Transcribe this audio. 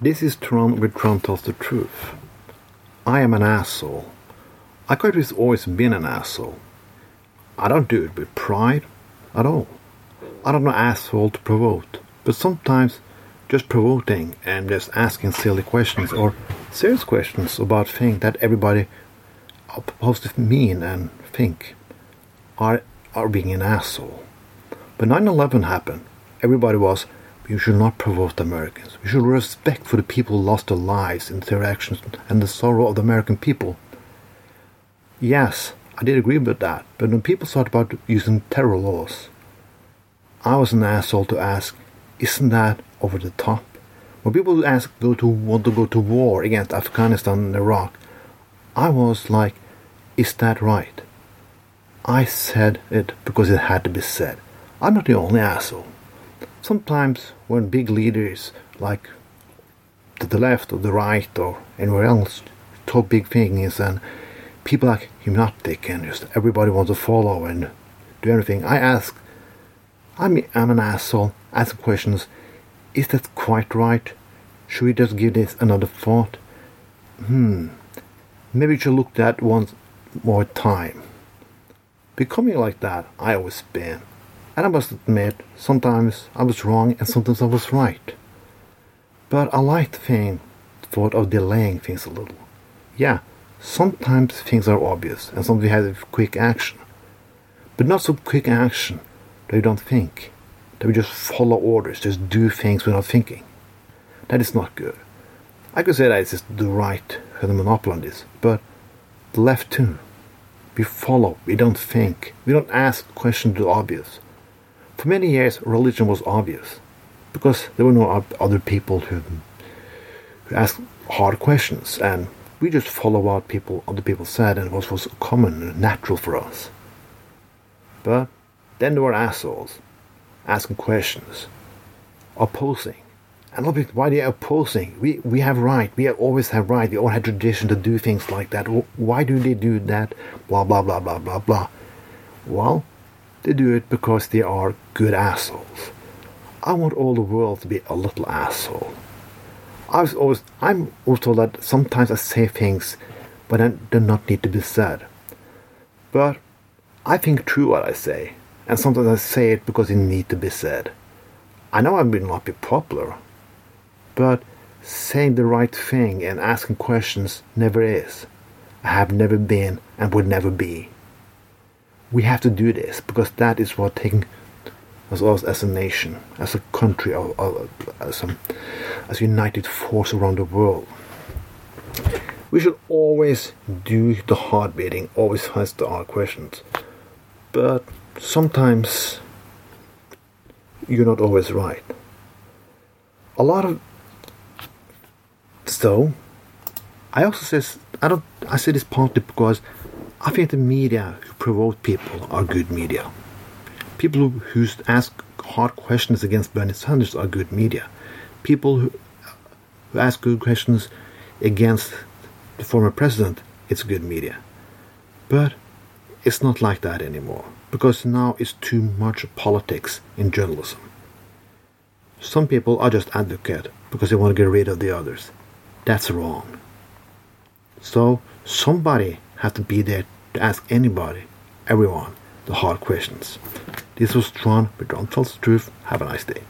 This is Tron with Tron Tells the Truth. I am an asshole. I could have always been an asshole. I don't do it with pride at all. I don't know asshole to provoke, but sometimes just provoking and just asking silly questions or serious questions about things that everybody are supposed to mean and think are, are being an asshole. But 9 11 happened. Everybody was you should not provoke the Americans. We should respect for the people who lost their lives in their actions and the sorrow of the American people. Yes, I did agree with that, but when people thought about using terror laws, I was an asshole to ask, isn't that over the top? When people ask go to want to go to war against Afghanistan and Iraq, I was like, is that right? I said it because it had to be said. I'm not the only asshole sometimes when big leaders like to the left or the right or anywhere else talk big things and people are hypnotic and just everybody wants to follow and do everything. I ask, I'm, I'm an asshole, ask questions. Is that quite right? Should we just give this another thought? Hmm, maybe we should look that once more time. Becoming like that, I always been. And I must admit, sometimes I was wrong and sometimes I was right. But I like the thing, thought of delaying things a little. Yeah, sometimes things are obvious and sometimes we have quick action. But not so quick action that you don't think, that we just follow orders, just do things without thinking. That is not good. I could say that it's just the right have the monopoly on this, but the left too. We follow, we don't think, we don't ask questions to the obvious. For many years, religion was obvious because there were no other people who, who asked hard questions, and we just follow what people other people said, and it was, common and natural for us. But then there were assholes asking questions, opposing. And why are they opposing? We, we have right. We have always have right. We all had tradition to do things like that. Why do they do that? Blah, blah, blah, blah, blah, blah. Well, they do it because they are good assholes. I want all the world to be a little asshole. I was always, I'm told that sometimes I say things but they do not need to be said. But I think true what I say, and sometimes I say it because it need to be said. I know I will not be popular, but saying the right thing and asking questions never is. I have never been and would never be we have to do this because that is what taking us as, as a nation, as a country, or as uh, a, as a united force around the world. We should always do the hard bidding, always ask the hard questions. But sometimes you're not always right. A lot of so I also says I don't I say this partly because I think the media who provoke people are good media. People who ask hard questions against Bernie Sanders are good media. People who, who ask good questions against the former president, it's good media. But it's not like that anymore because now it's too much politics in journalism. Some people are just advocate because they want to get rid of the others. That's wrong. So somebody have to be there to ask anybody, everyone, the hard questions. This was Tron with Tron Tells the Truth. Have a nice day.